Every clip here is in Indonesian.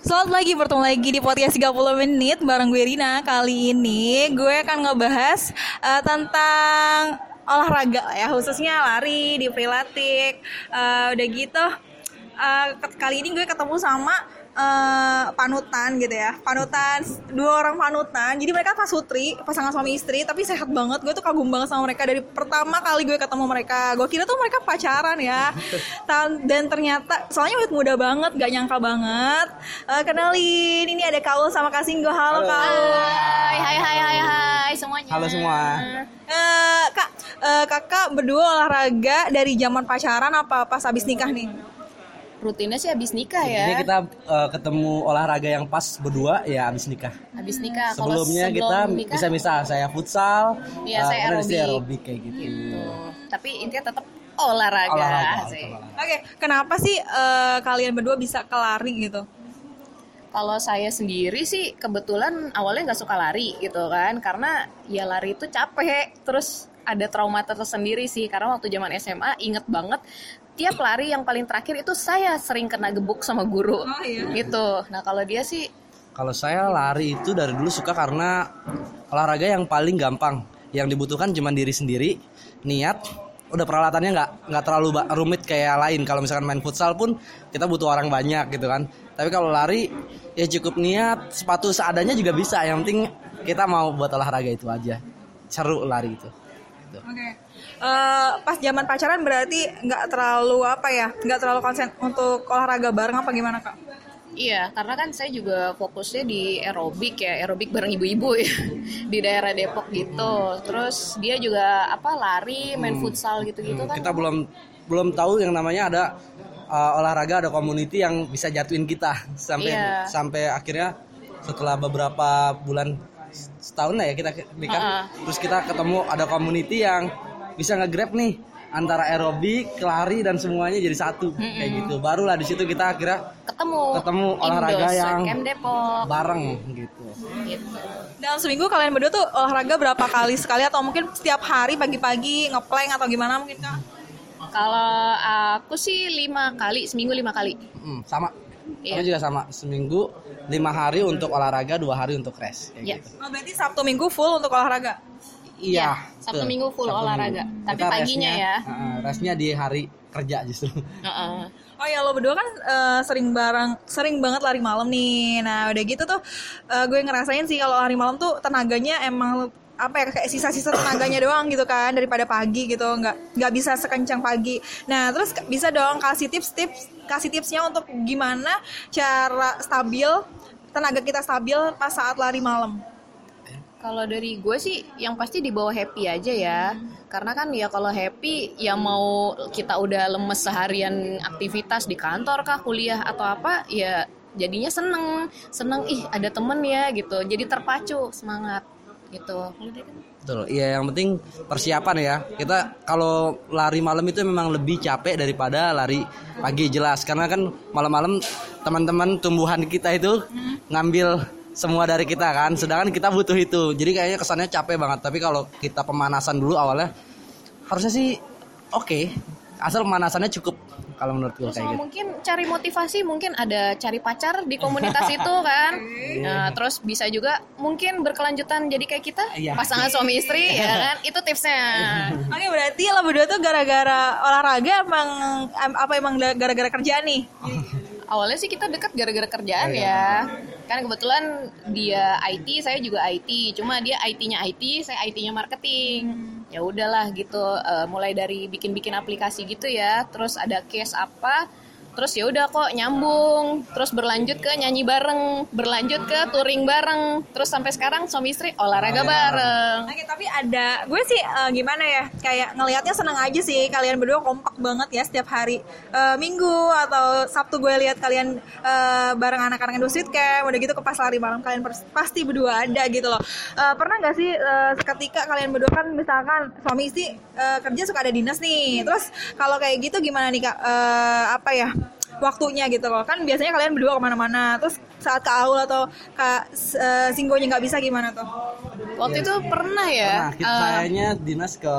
Selamat lagi bertemu lagi di podcast 30 menit bareng gue Rina. Kali ini gue akan ngebahas uh, tentang olahraga ya, khususnya lari di Pilatik. Uh, udah gitu uh, kali ini gue ketemu sama uh, panutan gitu ya. Panutan dua orang panutan. Jadi mereka pasutri pasangan suami istri tapi sehat banget. Gue tuh kagum banget sama mereka. Dari pertama kali gue ketemu mereka gue kira tuh mereka pacaran ya. Dan ternyata soalnya udah muda banget gak nyangka banget. Uh, kenalin ini ada Kaul sama Kasinggo halo, halo. Kaul. Hai hai hai hai hai semuanya. Halo semua. Uh, kak uh, kakak berdua olahraga dari zaman pacaran apa pas habis nikah nih rutinnya sih habis nikah ya. Jadi kita uh, ketemu olahraga yang pas berdua ya habis nikah. Habis nikah. Sebelumnya sebelum kita bisa bisa saya futsal, iya, uh, saya aerobik. aerobik kayak gitu. gitu. Tapi intinya tetap olahraga. olahraga, Oke, okay. kenapa sih uh, kalian berdua bisa kelari gitu? Kalau saya sendiri sih kebetulan awalnya nggak suka lari gitu kan, karena ya lari itu capek, terus ada trauma tersendiri sih karena waktu zaman SMA inget banget tiap lari yang paling terakhir itu saya sering kena gebuk sama guru oh, iya. gitu nah kalau dia sih kalau saya lari itu dari dulu suka karena olahraga yang paling gampang yang dibutuhkan cuma diri sendiri niat udah peralatannya nggak nggak terlalu rumit kayak lain kalau misalkan main futsal pun kita butuh orang banyak gitu kan tapi kalau lari ya cukup niat sepatu seadanya juga bisa yang penting kita mau buat olahraga itu aja seru lari itu gitu. Oke. Okay. Uh, eh, pas zaman pacaran berarti nggak terlalu apa ya, nggak terlalu konsen untuk olahraga bareng apa gimana kak? Iya, karena kan saya juga fokusnya di aerobik ya, aerobik bareng ibu-ibu ya di daerah Depok gitu. Terus dia juga apa lari, main hmm. futsal gitu-gitu hmm. kan. Kita belum belum tahu yang namanya ada uh, olahraga, ada community yang bisa jatuhin kita sampai iya. sampai akhirnya setelah beberapa bulan setahun lah ya kita nikah. Uh -uh. Terus kita ketemu ada community yang bisa nge-grab nih antara aerobik, lari dan semuanya jadi satu mm -mm. kayak gitu. Barulah di situ kita akhirnya ketemu ketemu olahraga yang Depok. bareng gitu. gitu. Dalam seminggu kalian berdua tuh olahraga berapa kali sekali atau mungkin setiap hari pagi-pagi ngeplank atau gimana mungkin kak? Kalau aku sih lima kali seminggu lima kali. Hmm, sama. Iya. Aku juga sama seminggu lima hari untuk olahraga dua hari untuk rest kayak yeah. gitu. Oh, berarti Sabtu Minggu full untuk olahraga? Iya. Ya, Sabtu Minggu full Sabtu olahraga. Minggu. Tapi Kita paginya restnya, ya. Uh, restnya di hari kerja justru. Uh -uh. Oh ya lo berdua kan uh, sering bareng, sering banget lari malam nih. Nah udah gitu tuh uh, gue ngerasain sih kalau lari malam tuh tenaganya emang apa ya kayak sisa-sisa tenaganya doang gitu kan daripada pagi gitu nggak nggak bisa sekencang pagi nah terus bisa dong kasih tips-tips kasih tipsnya untuk gimana cara stabil tenaga kita stabil pas saat lari malam? Kalau dari gue sih yang pasti dibawa happy aja ya. Karena kan ya kalau happy ya mau kita udah lemes seharian aktivitas di kantor kah, kuliah atau apa ya jadinya seneng. Seneng ih ada temen ya gitu. Jadi terpacu semangat gitu. Betul. Iya, yang penting persiapan ya. Kita kalau lari malam itu memang lebih capek daripada lari pagi jelas karena kan malam-malam teman-teman tumbuhan kita itu ngambil semua dari kita kan. Sedangkan kita butuh itu. Jadi kayaknya kesannya capek banget. Tapi kalau kita pemanasan dulu awalnya harusnya sih oke. Okay. Asal pemanasannya cukup kalau menurut gue kayak gitu. mungkin cari motivasi mungkin ada cari pacar di komunitas itu kan nah terus bisa juga mungkin berkelanjutan jadi kayak kita iya. pasangan suami istri ya kan itu tipsnya oke berarti lo berdua tuh gara-gara olahraga emang apa emang gara-gara kerjaan nih awalnya sih kita dekat gara-gara kerjaan ya kan kebetulan dia IT saya juga IT cuma dia IT-nya IT saya IT-nya marketing. Ya udahlah gitu uh, mulai dari bikin-bikin aplikasi gitu ya. Terus ada case apa terus ya udah kok nyambung. Terus berlanjut ke nyanyi bareng. Berlanjut ke touring bareng. Terus sampai sekarang suami istri olahraga oh, ya. bareng. Oke, tapi ada gue sih uh, gimana ya kayak ngelihatnya seneng aja sih. Kalian berdua kompak banget ya setiap hari. Uh, minggu atau sabtu gue lihat kalian uh, bareng anak-anak Indo Street Camp. Udah gitu ke pas lari malam kalian pasti berdua ada gitu loh. Uh, pernah nggak sih uh, seketika kalian berdua kan misalkan suami istri uh, kerja suka ada dinas nih. Terus kalau kayak gitu gimana nih kak? Uh, apa ya waktunya gitu loh. Kan biasanya kalian berdua ke mana-mana. Terus saat ke Aul atau kak uh, Singgonya nggak bisa gimana tuh? Waktu ya. itu pernah ya pernah, kita uh, kayaknya dinas ke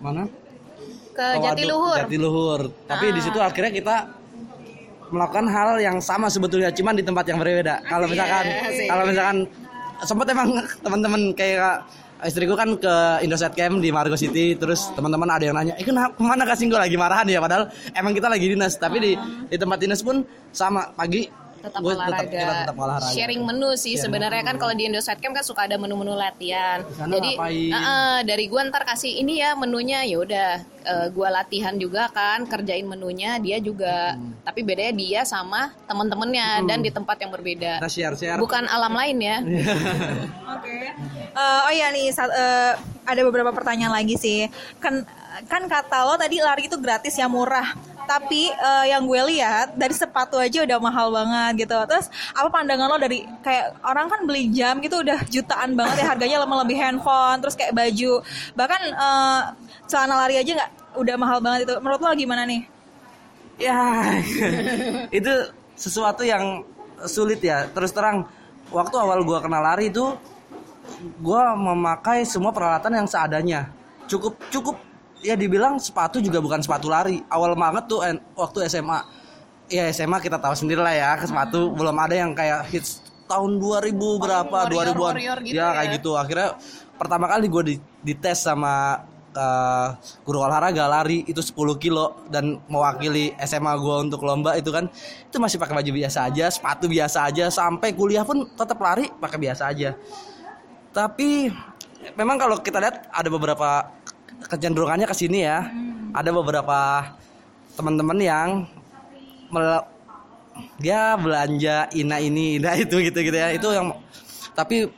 mana? ke Jatiluhur Jatiluhur. Tapi ah. di situ akhirnya kita melakukan hal yang sama sebetulnya cuman di tempat yang berbeda. Kalau misalkan asik. kalau misalkan sempat emang teman-teman kayak istriku kan ke Indosat Camp di Margo City terus teman-teman ada yang nanya eh kenapa ke mana kasih gue lagi? Marahan ya padahal emang kita lagi dinas. Tapi di di tempat dinas pun sama pagi tetap gue olahraga. kita tetap olahraga Sharing menu sih sebenarnya kan kalau di Indosat Camp kan suka ada menu-menu latihan. sana Jadi ngapain? eh, eh, dari gua ntar kasih ini ya menunya ya udah eh, gua latihan juga kan kerjain menunya dia juga. Hmm. Tapi bedanya dia sama teman-temannya dan di tempat yang berbeda. kita share share Bukan alam lain ya. Oke. Eh, oh ya nih saat, eh, ada beberapa pertanyaan lagi sih. Kan kan kata lo tadi lari itu gratis ya murah. Tapi eh, yang gue lihat dari sepatu aja udah mahal banget gitu. Terus apa pandangan lo dari kayak orang kan beli jam gitu udah jutaan banget ya harganya lebih handphone, terus kayak baju. Bahkan eh, celana lari aja nggak udah mahal banget itu. Menurut lo gimana nih? ya itu sesuatu yang sulit ya terus terang waktu awal gua kenal lari itu gua memakai semua peralatan yang seadanya cukup cukup ya dibilang sepatu juga bukan sepatu lari. Awal banget tuh en- waktu SMA ya SMA kita tahu sendiri lah ya sepatu. Belum ada yang kayak hits tahun 2000 berapa warrior, 2000-an warrior gitu ya kayak ya. gitu. Akhirnya pertama kali gue di dites sama eh, guru olahraga lari itu 10 kilo. Dan mewakili SMA gue untuk lomba itu kan itu masih pakai baju biasa aja sepatu biasa aja. Sampai kuliah pun tetap lari pakai biasa aja. Tapi memang kalau kita lihat ada beberapa kecenderungannya ke sini ya. Ada beberapa teman-teman yang mel- dia belanja ina ini ina itu gitu gitu ya. Itu yang tapi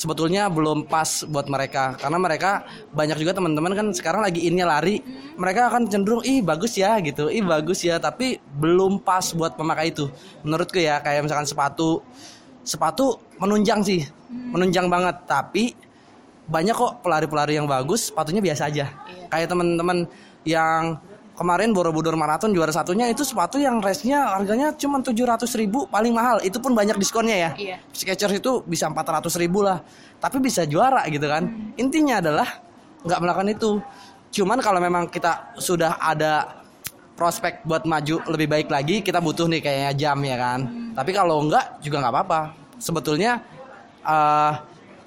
sebetulnya belum pas buat mereka. Karena mereka banyak juga teman-teman kan sekarang lagi innya lari mereka akan cenderung ih bagus ya gitu. Ih bagus ya tapi belum pas buat pemakai itu. Menurutku ya kayak misalkan sepatu sepatu menunjang sih. Menunjang banget tapi banyak kok pelari-pelari yang bagus sepatunya biasa aja. Kayak teman-teman yang kemarin Borobudur Marathon juara satunya itu sepatu yang race-nya harganya cuma 700 ribu paling mahal. Itu pun banyak diskonnya ya. Iya. Skechers itu bisa 400 ribu lah. Tapi bisa juara gitu kan. Intinya adalah nggak melakukan itu. Cuman kalau memang kita sudah ada prospek buat maju lebih baik lagi kita butuh nih kayaknya jam ya kan. Tapi kalau enggak juga nggak apa-apa. Sebetulnya eh,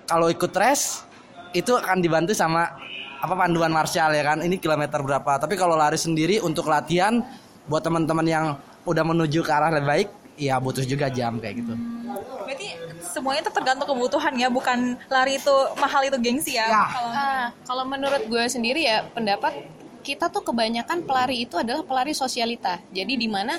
kalau ikut race itu akan dibantu sama apa panduan Marshall ya kan ini kilometer berapa tapi kalau lari sendiri untuk latihan buat teman-teman yang udah menuju ke arah lebih baik ya butuh juga jam kayak gitu Berarti semuanya itu tergantung kebutuhan ya, bukan lari itu mahal itu gengsi ya. Ya. Kalau- Ah, kalau menurut gue sendiri ya pendapat kita tuh kebanyakan pelari itu adalah pelari sosialita. Jadi di mana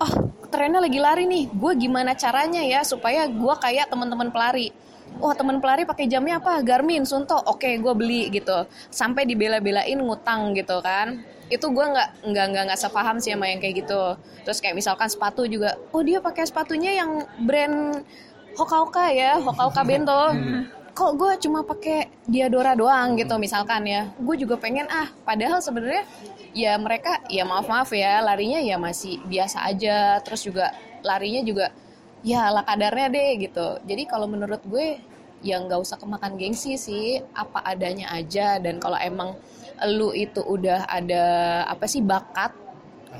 oh trennya lagi lari nih, gue gimana caranya ya supaya gue kayak teman-teman pelari. Wah teman pelari pakai jamnya apa? Garmin, Sunto. Oke, gue beli gitu. Sampai dibela-belain ngutang gitu kan. Itu gue nggak nggak nggak nggak sepaham sih sama yang kayak gitu. Terus kayak misalkan sepatu juga. Oh dia pakai sepatunya yang brand Hoka-Hoka ya, Hoka-Hoka Bento kok gue cuma pakai Diadora doang gitu misalkan ya gue juga pengen ah padahal sebenarnya ya mereka ya maaf maaf ya larinya ya masih biasa aja terus juga larinya juga ya ala kadarnya deh gitu. Jadi kalau menurut gue ya nggak usah kemakan gengsi sih. Apa adanya aja. Dan kalau emang lu itu udah ada apa sih bakat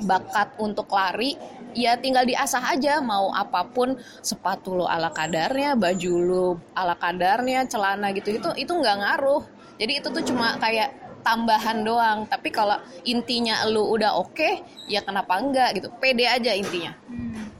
bakat untuk lari ya tinggal diasah aja. Mau apa pun sepatu lo ala kadarnya baju lo ala kadarnya celana gitu itu itu nggak ngaruh. Jadi itu tuh cuma kayak tambahan doang. Tapi kalau intinya lu udah oke ya kenapa enggak gitu. Pede aja intinya. Oke,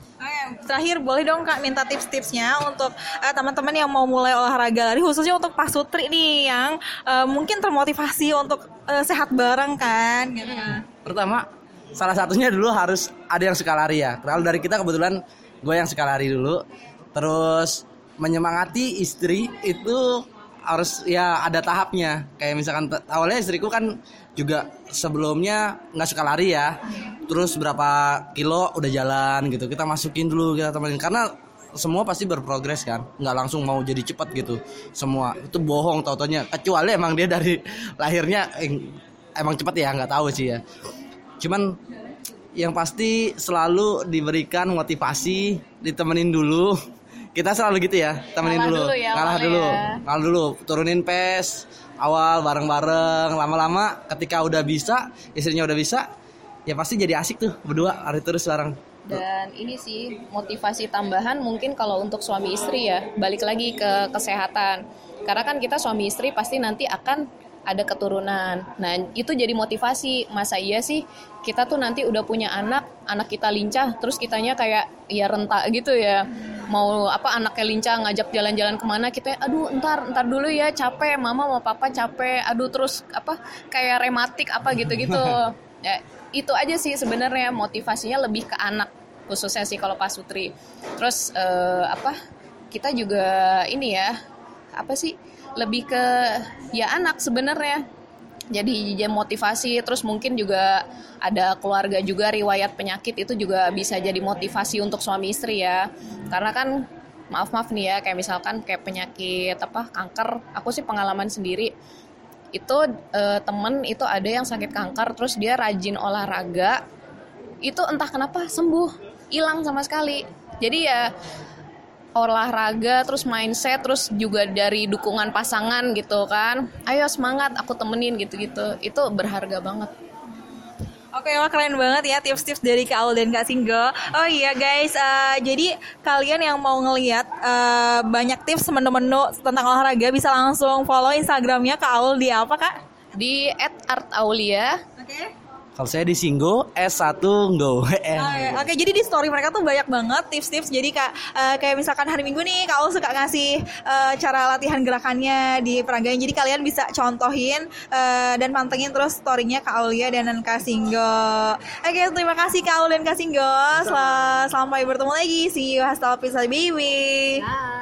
terakhir boleh dong kak minta tips-tipsnya untuk eh, teman-teman yang mau mulai olahraga lari khususnya untuk Pak Sutri nih yang eh, mungkin termotivasi untuk eh, sehat bareng kan gitu. pertama salah satunya dulu harus ada yang suka lari ya. Kalau dari kita kebetulan gue yang suka lari dulu. Terus menyemangati istri itu harus ya ada tahapnya. Kayak misalkan awalnya istriku kan juga sebelumnya nggak suka lari ya terus berapa kilo udah jalan gitu. Kita masukin dulu kita temenin. Karena semua pasti berprogres kan. Nggak langsung mau jadi cepat gitu. Semua. Itu bohong tau-taunya. Kecuali emang dia dari lahirnya eh, emang cepat ya nggak tahu sih ya. Cuman yang pasti selalu diberikan motivasi ditemenin dulu. Kita selalu gitu ya temenin Ngalah dulu, dulu ya ngalah dulu. ya. ngalah dulu. Turunin pes awal bareng-bareng. Lama-lama ketika udah bisa istrinya udah bisa ya pasti jadi asik tuh berdua hari terus bareng Dan ini sih motivasi tambahan mungkin kalau untuk suami istri ya, balik lagi ke kesehatan. Karena kan kita suami istri pasti nanti akan ada keturunan. Nah, itu jadi motivasi. Masa iya sih kita tuh nanti udah punya anak, anak kita lincah, terus kitanya kayak ya rentak gitu ya. Mau apa anaknya lincah ngajak jalan-jalan ke mana kita aduh ntar ntar dulu ya capek mama mau papa capek aduh terus apa kayak rematik apa gitu-gitu ya itu aja sih sebenarnya motivasinya lebih ke anak khususnya sih kalau Pak Sutri. Terus eh, apa kita juga ini ya apa sih lebih ke ya anak sebenarnya. Jadi jadi motivasi terus mungkin juga ada keluarga juga riwayat penyakit itu juga bisa jadi motivasi untuk suami istri ya. Karena kan maaf maaf nih ya kayak misalkan kayak penyakit apa kanker aku sih pengalaman sendiri itu eh, temen itu ada yang sakit kanker terus dia rajin olahraga. Itu entah kenapa sembuh hilang sama sekali. Jadi ya olahraga terus mindset terus juga dari dukungan pasangan gitu kan. Ayo semangat aku temenin gitu-gitu. Itu berharga banget Oke, wah keren banget ya tips-tips dari Kak Aul dan Kak Singgo. Oh iya guys, eh, jadi kalian yang mau ngeliat eh, banyak tips menu-menu tentang olahraga bisa langsung follow Instagramnya Kak Aul di apa Kak? di @artaulia Oke. Kalau saya di Singgo S1 Go. Oke, jadi di story mereka tuh banyak banget tips-tips. Jadi kak, eh, kayak misalkan hari Minggu nih, kak suka ngasih eh, cara latihan gerakannya di peragain. Jadi kalian bisa contohin eh, dan pantengin terus storynya kak Aulia dan kak Singgo. Oke, terima kasih kak Aul dan kak Singgo. Sel- sampai bertemu lagi. See you hasta vista, baby. Bye.